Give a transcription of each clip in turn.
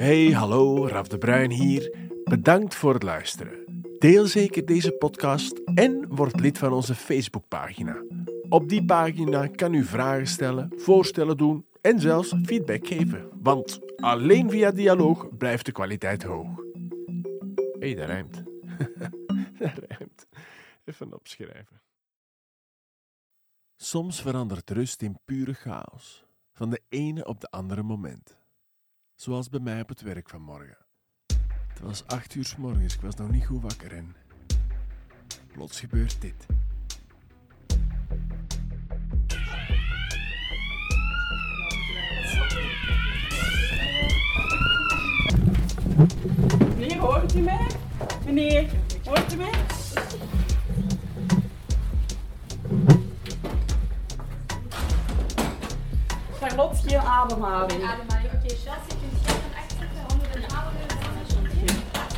Hey, hallo, Raf de Bruin hier. Bedankt voor het luisteren. Deel zeker deze podcast en word lid van onze Facebookpagina. Op die pagina kan u vragen stellen, voorstellen doen en zelfs feedback geven. Want alleen via dialoog blijft de kwaliteit hoog. Hey, dat rijmt. dat rijmt. Even opschrijven. Soms verandert rust in pure chaos, van de ene op de andere moment. Zoals bij mij op het werk vanmorgen. Het was acht uur s morgens, ik was nog niet goed wakker en... Plots gebeurt dit. Meneer, hoort u mij? Meneer, hoort u mij? Charlotte, geen ademhaling. Ademhaling. Oké, Chelsea, kunt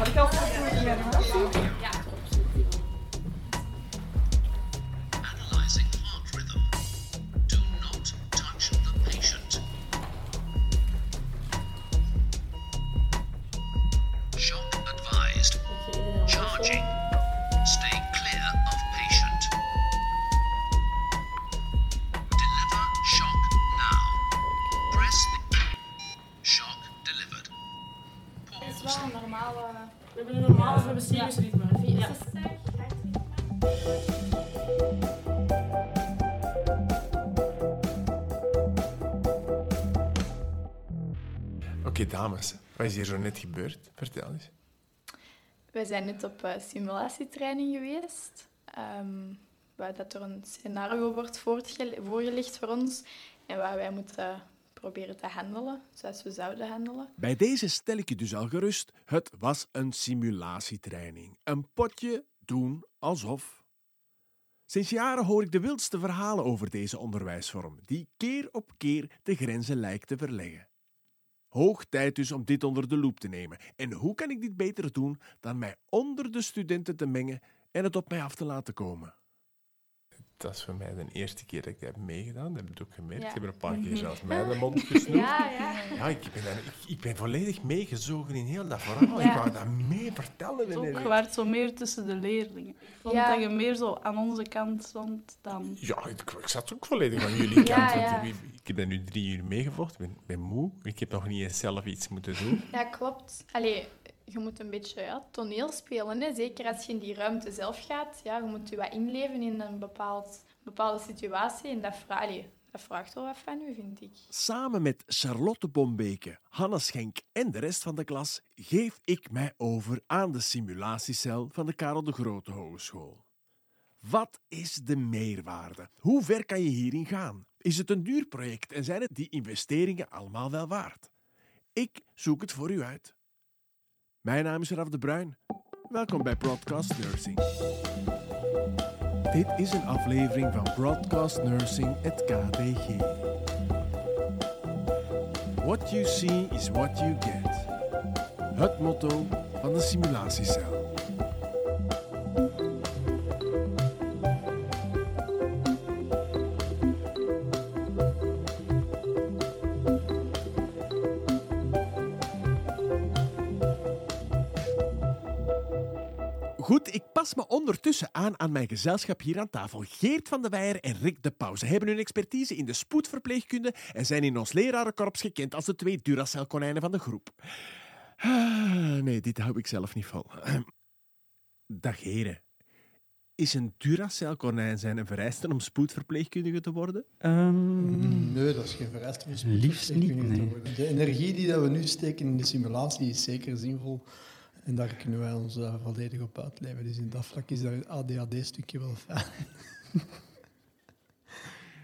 Had ik al voor de medicatie? Ja, Analyzing Oké, dames, wat is hier zo net gebeurd? Vertel eens. We zijn net op eh, simulatietraining geweest. ehm, waar dat er een scenario wordt voorgelegd voor ons. En waar wij moeten proberen te handelen, zoals we zouden handelen. Bij deze stel ik je dus al gerust. Het was een simulatietraining. Een potje doen alsof. Sinds jaren hoor ik de wildste verhalen over deze onderwijsvorm, die keer op keer de grenzen lijkt te verleggen. Hoog tijd dus om dit onder de loep te nemen. En hoe kan ik dit beter doen dan mij onder de studenten te mengen en het op mij af te laten komen? Dat is voor mij de eerste keer dat ik dat heb meegedaan. Dat heb ik ook gemerkt. Ja. Ik heb er een paar keer zelfs mij de mond gesnoerd. Ja, ja. Ja, ik ben, ik, ik ben volledig meegezogen in heel dat verhaal. Ik wou dat mee vertellen. En, Je waart zo meer tussen de leerlingen. Ik vond Ja. dat je meer zo aan onze kant stond dan... ja, ik, ik zat ook volledig aan jullie Ja, kant. want ja. Ik, ik heb daar nu drie uur meegevochten. Ik ben, ben moe. Ik heb nog niet eens zelf iets moeten doen. Ja, klopt. Allee, je moet een beetje ja, toneel spelen. Hè? Zeker als je in die ruimte zelf gaat. Ja, je moet je wat inleven in een bepaald, bepaalde situatie. En dat, vra allee, dat vraagt wel wat van u, vind ik. Samen met Charlotte Bombeke, Hanna Schenk en de rest van de klas geef ik mij over aan de simulatiecel van de Karel de Grote Hogeschool. Wat is de meerwaarde? Hoe ver kan je hierin gaan? Is het een duur project en zijn het die investeringen allemaal wel waard? Ik zoek het voor u uit. Mijn naam is Raf de Bruin. Welkom bij Broadcast Nursing. Dit is een aflevering van Broadcast Nursing, het KDG. What you see is what you get. Het motto van de simulatiecel. Goed, ik pas me ondertussen aan aan mijn gezelschap hier aan tafel. Geert van de Weijer en Rick de Pauw. Ze hebben hun expertise in de spoedverpleegkunde en zijn in ons lerarenkorps gekend als de twee Duracell-konijnen van de groep. Ah, nee, dit hou ik zelf niet vol. Dag heren. Is een Duracell-konijn zijn een vereiste om spoedverpleegkundige te worden? Ehm, Nee, dat is geen vereiste om Liefst niet, te nee. worden. De energie die dat we nu steken in de simulatie is zeker zinvol. En daar kunnen wij ons eh, volledig op uitleven. Dus in dat vlak is dat ADHD-stukje wel fijn.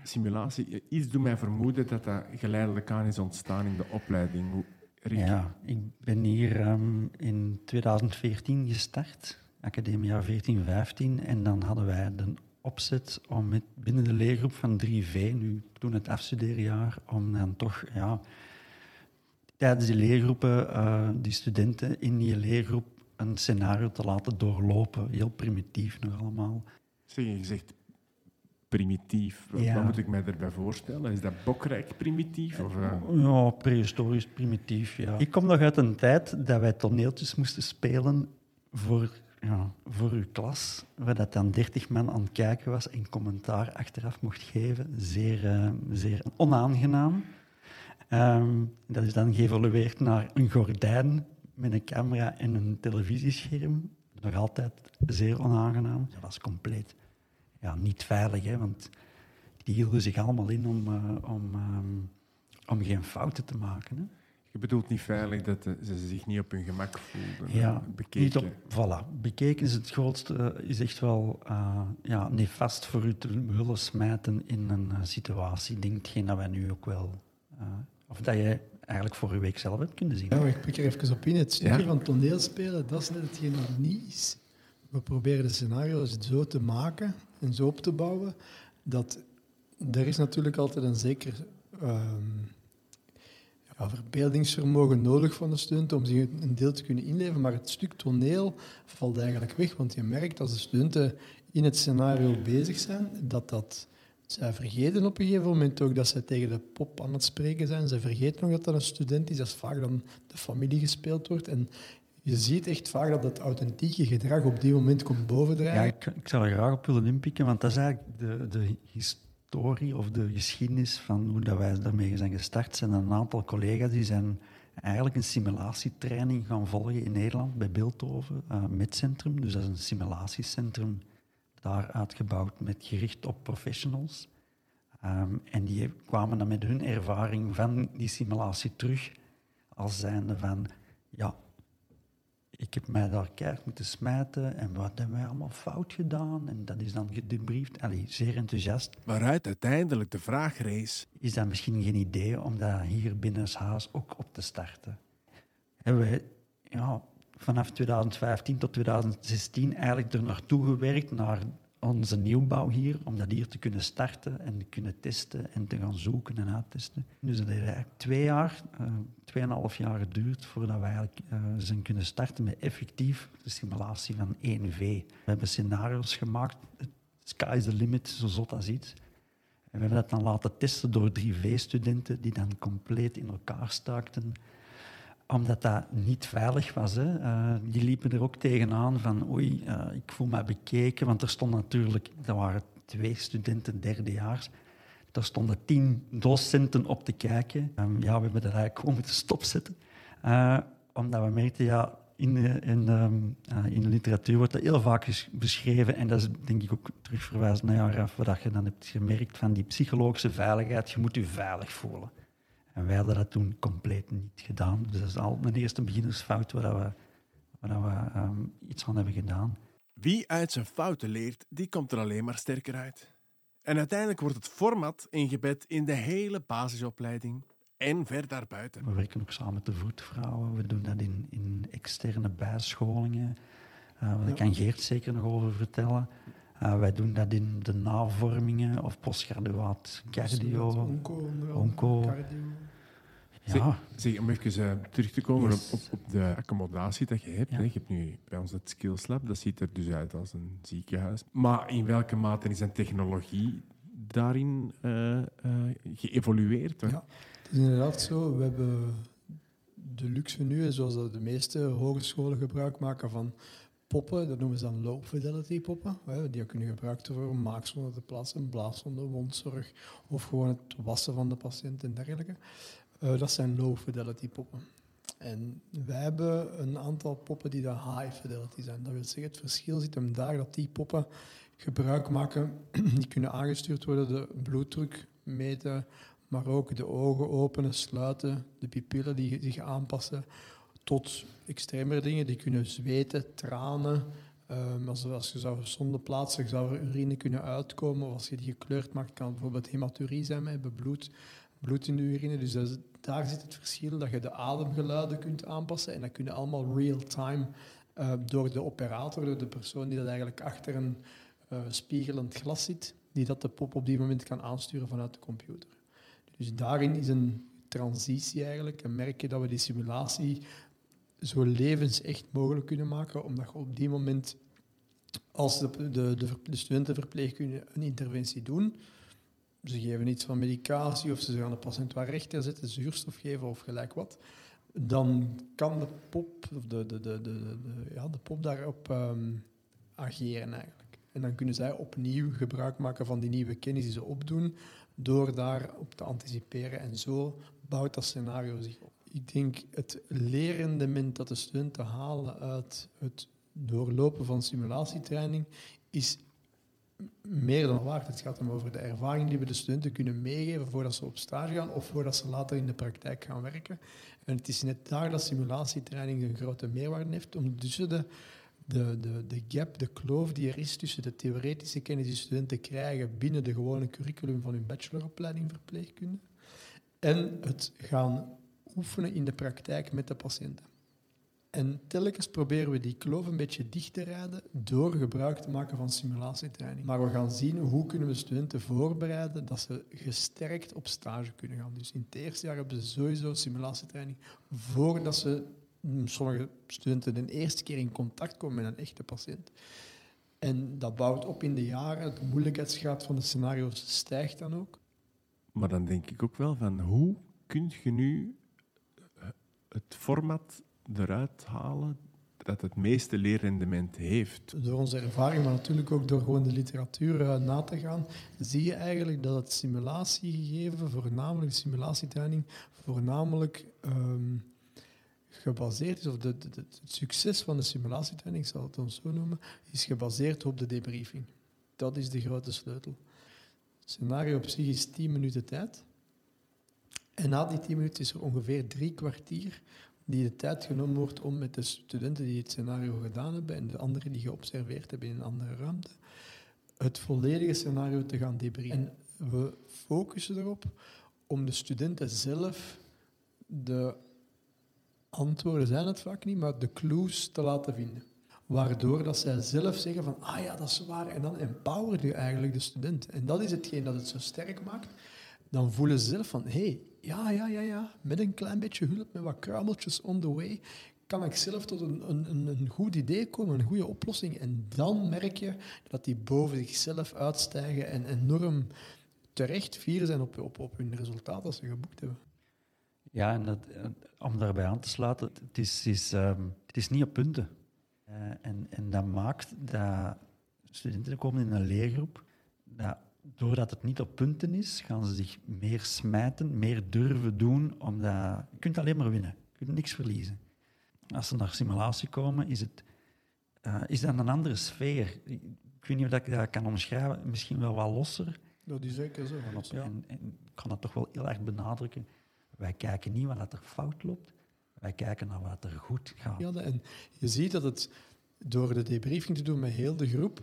Simulatie, iets doet mij vermoeden dat dat geleidelijk aan is ontstaan in de opleiding. Hoe- Rick? ja, ik ben hier ehm, in 2014 gestart, academiejaar 14-15. En dan hadden wij de opzet om met, binnen de leergroep van 3V, nu toen het afstudeerjaar, om dan toch ja, tijdens die leergroepen eh, die studenten in die leergroep een scenario te laten doorlopen. Heel primitief nog allemaal. Zeg, je zegt primitief. Wat, Ja. wat moet ik mij daarbij voorstellen? Is dat bokrijk primitief? Of, eh, Ja, prehistorisch, primitief, ja. Ik kom nog uit een tijd dat wij toneeltjes moesten spelen voor, ja, voor uw klas, waar dat dan 30 man aan het kijken was en commentaar achteraf mocht geven. Zeer, eh, zeer onaangenaam. Ehm, dat is dan geëvolueerd naar een gordijn met een camera en een televisiescherm. Nog altijd zeer onaangenaam. Dat was compleet ja, niet veilig, hè, want die hielden zich allemaal in om, eh, om, ehm, om geen fouten te maken. Hè. je bedoelt niet veilig dat eh, ze zich niet op hun gemak voelden. Ja, eh, bekeken. Niet op, voilà. Bekeken is het grootste, is echt wel eh, ja, nefast voor u te willen smijten in een situatie. Ik denk dat wij nu ook wel, of dat je eigenlijk voor uw week zelf hebt kunnen zien. Ja, maar ik pik er even op in. Het stukje Ja. van toneelspelen, dat is net hetgeen dat niet is. We proberen de scenario's zo te maken en zo op te bouwen, dat er is natuurlijk altijd een zeker ehm, ja, verbeeldingsvermogen nodig van de studenten om zich een deel te kunnen inleven, maar het stuk toneel valt eigenlijk weg, want je merkt als de studenten in het scenario bezig zijn, dat dat... Zij vergeten op een gegeven moment ook dat zij tegen de pop aan het spreken zijn. Zij vergeten ook dat dat een student is. Dat vaak dan de familie gespeeld wordt. En je ziet echt vaak dat het authentieke gedrag op die moment komt bovendrijven. Ja, ik, ik zou er graag op willen inpikken, want dat is eigenlijk de, de historie of de geschiedenis van hoe dat wij daarmee zijn gestart. Zijn een aantal collega's die zijn eigenlijk een simulatietraining gaan volgen in Nederland bij Beeldhoven, uh, Medcentrum. Dus dat is een simulatiecentrum daar uitgebouwd met gericht op professionals. Um, en die kwamen dan met hun ervaring van die simulatie terug als zijnde van, ja, ik heb mij daar keihard moeten smijten en wat hebben wij allemaal fout gedaan? En dat is dan gedebriefd. Allee, zeer enthousiast. Waaruit uiteindelijk de vraag rees... Is dat misschien geen idee om dat hier binnen huis ook op te starten? Hebben wij ja, vanaf 2015 tot 2016 eigenlijk er naartoe gewerkt, naar onze nieuwbouw hier, om dat hier te kunnen starten en te kunnen testen en te gaan zoeken en uittesten. Dus dat heeft eigenlijk twee jaar, uh, tweeënhalf jaar geduurd voordat we eigenlijk uh, zijn kunnen starten met effectief de simulatie van 1V. We hebben scenario's gemaakt, sky is the limit, zo zot iets. En we hebben dat dan laten testen door 3V-studenten die dan compleet in elkaar staakten omdat dat niet veilig was. Hè. Uh, die liepen er ook tegenaan van oei, uh, ik voel me bekeken. Want er stonden natuurlijk, er waren twee studenten derdejaars. Er stonden tien docenten op te kijken. Um, ja, we hebben dat eigenlijk gewoon moeten stopzetten. Uh, omdat we merkten, ja, in, in, um, in de literatuur wordt dat heel vaak beschreven. En dat is denk ik ook terugverwijzen naar jou, Raf, wat je dan hebt gemerkt van die psychologische veiligheid. Je moet je veilig voelen. En wij hadden dat toen compleet niet gedaan. Dus dat is al mijn eerste beginnersfout waar we, waar we um, iets van hebben gedaan. Wie uit zijn fouten leert, die komt er alleen maar sterker uit. En uiteindelijk wordt het format ingebed in de hele basisopleiding en ver daarbuiten. We werken ook samen met de voetvrouwen. We doen dat in, in externe bijscholingen. Uh, daar ja. kan Geert zeker nog over vertellen. Uh, wij doen dat in de navormingen of postgraduaat cardio, onco, onco. cardio. Ja. Zeg, zeg, om even uh, terug te komen yes. op, de accommodatie dat je hebt. Ja. Hè. Je hebt nu bij ons het Skills Lab, dat ziet er dus uit als een ziekenhuis. Maar in welke mate is een technologie daarin uh, geëvolueerd? Ja, het is inderdaad zo. We hebben de luxe nu, zoals dat de meeste hogescholen gebruik maken van poppen, dat noemen ze dan low fidelity poppen. Die kunnen gebruikt worden om maakzonden te plaatsen, blaaszonde, wondzorg of gewoon het wassen van de patiënt en dergelijke. Uh, dat zijn low fidelity poppen. En wij hebben een aantal poppen die dan high fidelity zijn. Dat wil zeggen, het verschil zit hem daar dat die poppen gebruik maken, die kunnen aangestuurd worden, de bloeddruk meten, maar ook de ogen openen, sluiten, de pupillen die zich aanpassen tot extremere dingen. Die kunnen zweten, tranen. Um, als, als, je zou zonde plaatsen, zou er urine kunnen uitkomen. Of als je die gekleurd maakt, kan bijvoorbeeld hematurie zijn met bloed, bloed in de urine. Dus dat is, daar zit het verschil, dat je de ademgeluiden kunt aanpassen. En dat kunnen allemaal real-time uh, door de operator, door de persoon die dat eigenlijk achter een uh, spiegelend glas zit, die dat de pop op die moment kan aansturen vanuit de computer. Dus daarin is een transitie eigenlijk. En merk je dat we die simulatie zo levensecht mogelijk kunnen maken, omdat je op die moment Als de, de, de, de studentenverpleegkundigen een interventie doen, ze geven iets van medicatie of ze gaan de patiënt wat rechter zetten, zuurstof geven of gelijk wat, dan kan de pop, of de, de, de, de, ja, de pop daarop ehm, ageren eigenlijk. En dan kunnen zij opnieuw gebruik maken van die nieuwe kennis die ze opdoen, door daarop te anticiperen. En zo bouwt dat scenario zich op. Ik denk het leerrendement dat de studenten halen uit het doorlopen van simulatietraining is meer dan waard. Het gaat om over de ervaring die we de studenten kunnen meegeven voordat ze op stage gaan of voordat ze later in de praktijk gaan werken. En het is net daar dat simulatietraining een grote meerwaarde heeft om tussen de, de, de, de gap, de kloof die er is tussen de theoretische kennis die studenten krijgen binnen de gewone curriculum van hun bacheloropleiding verpleegkunde en het gaan oefenen in de praktijk met de patiënten. En telkens proberen we die kloof een beetje dicht te rijden door gebruik te maken van simulatietraining. Maar we gaan zien hoe kunnen we studenten voorbereiden dat ze gesterkt op stage kunnen gaan. Dus in het eerste jaar hebben ze sowieso simulatietraining voordat ze mm, sommige studenten de eerste keer in contact komen met een echte patiënt. En dat bouwt op in de jaren. De moeilijkheidsgraad van de scenario's stijgt dan ook. Maar dan denk ik ook wel van hoe kun je nu het format eruit halen dat het meeste leerrendement heeft? Door onze ervaring, maar natuurlijk ook door gewoon de literatuur eh, na te gaan, zie je eigenlijk dat het simulatiegegeven, voornamelijk simulatietraining, voornamelijk ehm, gebaseerd is, of de- het succes van de simulatietraining, ik zal het ons zo noemen, is gebaseerd op de debriefing. Dat is de grote sleutel. Het scenario op zich is 10 minuten tijd. En na die 10 minuten is er ongeveer drie kwartier die de tijd genomen wordt om met de studenten die het scenario gedaan hebben en de anderen die geobserveerd hebben in een andere ruimte, het volledige scenario te gaan debriefen. En we focussen erop om de studenten zelf de antwoorden zijn het vaak niet, maar de clues te laten vinden. Waardoor dat zij zelf zeggen van, ah ja, dat is waar. En dan empower je eigenlijk de student. En dat is hetgeen dat het zo sterk maakt. Dan voelen ze zelf van, hé, hey, ja, ja, ja, ja, met een klein beetje hulp, met wat krabbeltjes on the way, kan ik zelf tot een, een, een- goed idee komen, een goede oplossing. En dan merk je dat die boven zichzelf uitstijgen en enorm terecht fier zijn op, op, op hun resultaat dat ze geboekt hebben. Ja, en dat, eh, om daarbij aan te sluiten, het is, is, ehm, het is niet op punten. Eh, en, en dat maakt dat studenten komen in een leergroep, dat doordat het niet op punten is, gaan ze zich meer smijten, meer durven doen, omdat je kunt alleen maar winnen. Je kunt niks verliezen. Als ze naar simulatie komen, is het eh, is dat een andere sfeer. Ik weet niet of ik dat kan omschrijven, misschien wel wat losser. Dat is zeker zo. Ja. en, en ik kan dat toch wel heel erg benadrukken. Wij kijken niet wat er fout loopt, wij kijken naar wat er goed gaat. Ja, en je ziet dat het door de debriefing te doen met heel de groep,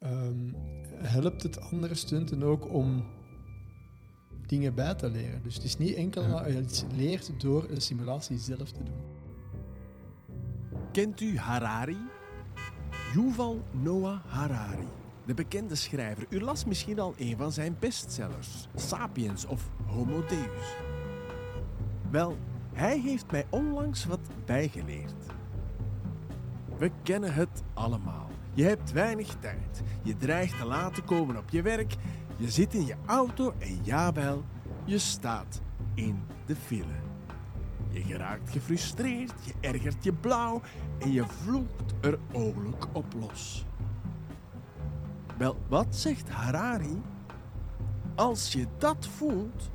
ehm, helpt het andere studenten ook om dingen bij te leren. Dus het is niet enkel dat je iets leert door de simulatie zelf te doen. Kent u Harari? Yuval Noah Harari, de bekende schrijver. U las misschien al een van zijn bestsellers, Sapiens of Homo Deus. Wel, hij heeft mij onlangs wat bijgeleerd. We kennen het allemaal. Je hebt weinig tijd. Je dreigt te laat te komen op je werk. Je zit in je auto en jawel, je staat in de file. Je geraakt gefrustreerd, je ergert je blauw en je vloekt er ooglijk op los. Wel, wat zegt Harari? Als je dat voelt,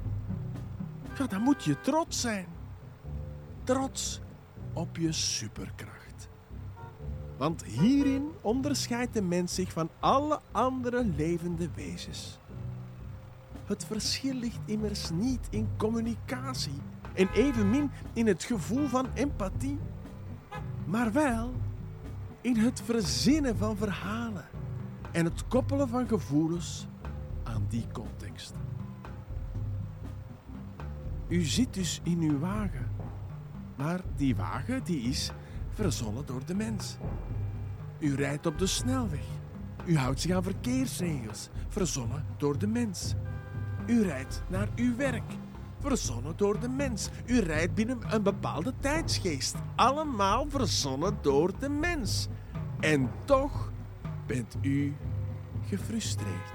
ja, dan moet je trots zijn. Trots op je superkracht. Want hierin onderscheidt de mens zich van alle andere levende wezens. Het verschil ligt immers niet in communicatie en evenmin in het gevoel van empathie, maar wel in het verzinnen van verhalen en het koppelen van gevoelens aan die context. U zit dus in uw wagen, maar die wagen die is verzonnen door de mens. U rijdt op de snelweg. U houdt zich aan verkeersregels, verzonnen door de mens. U rijdt naar uw werk, verzonnen door de mens. U rijdt binnen een bepaalde tijdsgeest, allemaal verzonnen door de mens. En toch bent u gefrustreerd.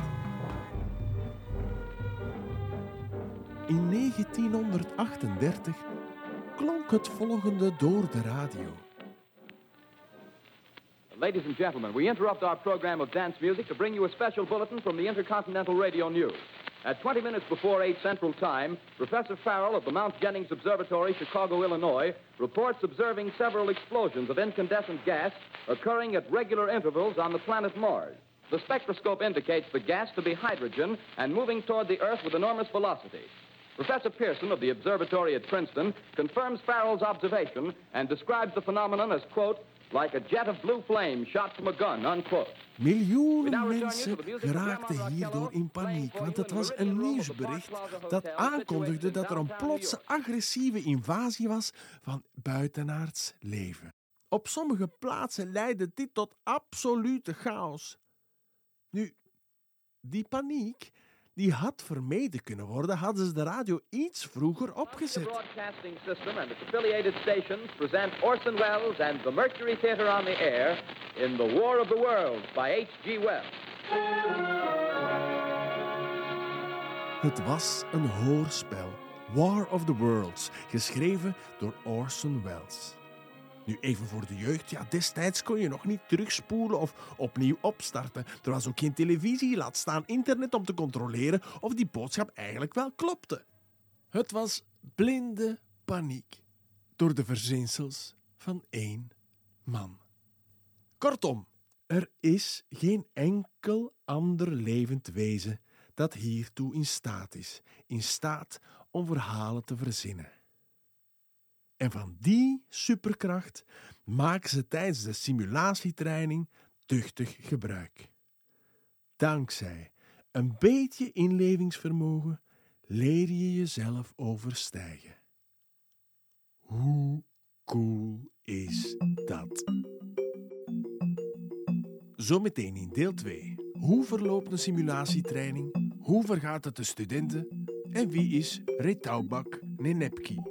In 1938 klonk het volgende door de radio. Ladies and gentlemen, we interrupt our program of dance music to bring you a special bulletin from the Intercontinental Radio News. At 20 minutes before 8 Central Time, Professor Farrell of the Mount Jennings Observatory, Chicago, Illinois, reports observing several explosions of incandescent gas occurring at regular intervals on the planet Mars. The spectroscope indicates the gas to be hydrogen and moving toward the Earth with enormous velocity. Professor Pearson of the observatory at Princeton confirms Farrell's observation and describes the phenomenon as, quote, like a jet of blue flame shot from a gun, unquote. Miljoenen mensen geraakten hierdoor in paniek, want het was een nieuwsbericht dat aankondigde dat er een plotse agressieve invasie was van buitenaards leven. Op sommige plaatsen leidde dit tot absolute chaos. Nu, die paniek die had vermeden kunnen worden, hadden ze de radio iets vroeger opgezet. Broadcasting System and its affiliated stations present Orson Welles and the Mercury Theater on the Air in The War of the Worlds by H.G. Wells. Het was een hoorspel, War of the Worlds, geschreven door Orson Welles. Nu even voor de jeugd, ja, destijds kon je nog niet terugspoelen of opnieuw opstarten. Er was ook geen televisie, laat staan internet om te controleren of die boodschap eigenlijk wel klopte. Het was blinde paniek door de verzinsels van één man. Kortom, er is geen enkel ander levend wezen dat hiertoe in staat is, in staat om verhalen te verzinnen. En van die superkracht maken ze tijdens de simulatietraining tuchtig gebruik. Dankzij een beetje inlevingsvermogen leer je jezelf overstijgen. Hoe cool is dat? Zometeen in deel 2. Hoe verloopt een simulatietraining? Hoe vergaat het de studenten? En wie is Retaubak Nenepki?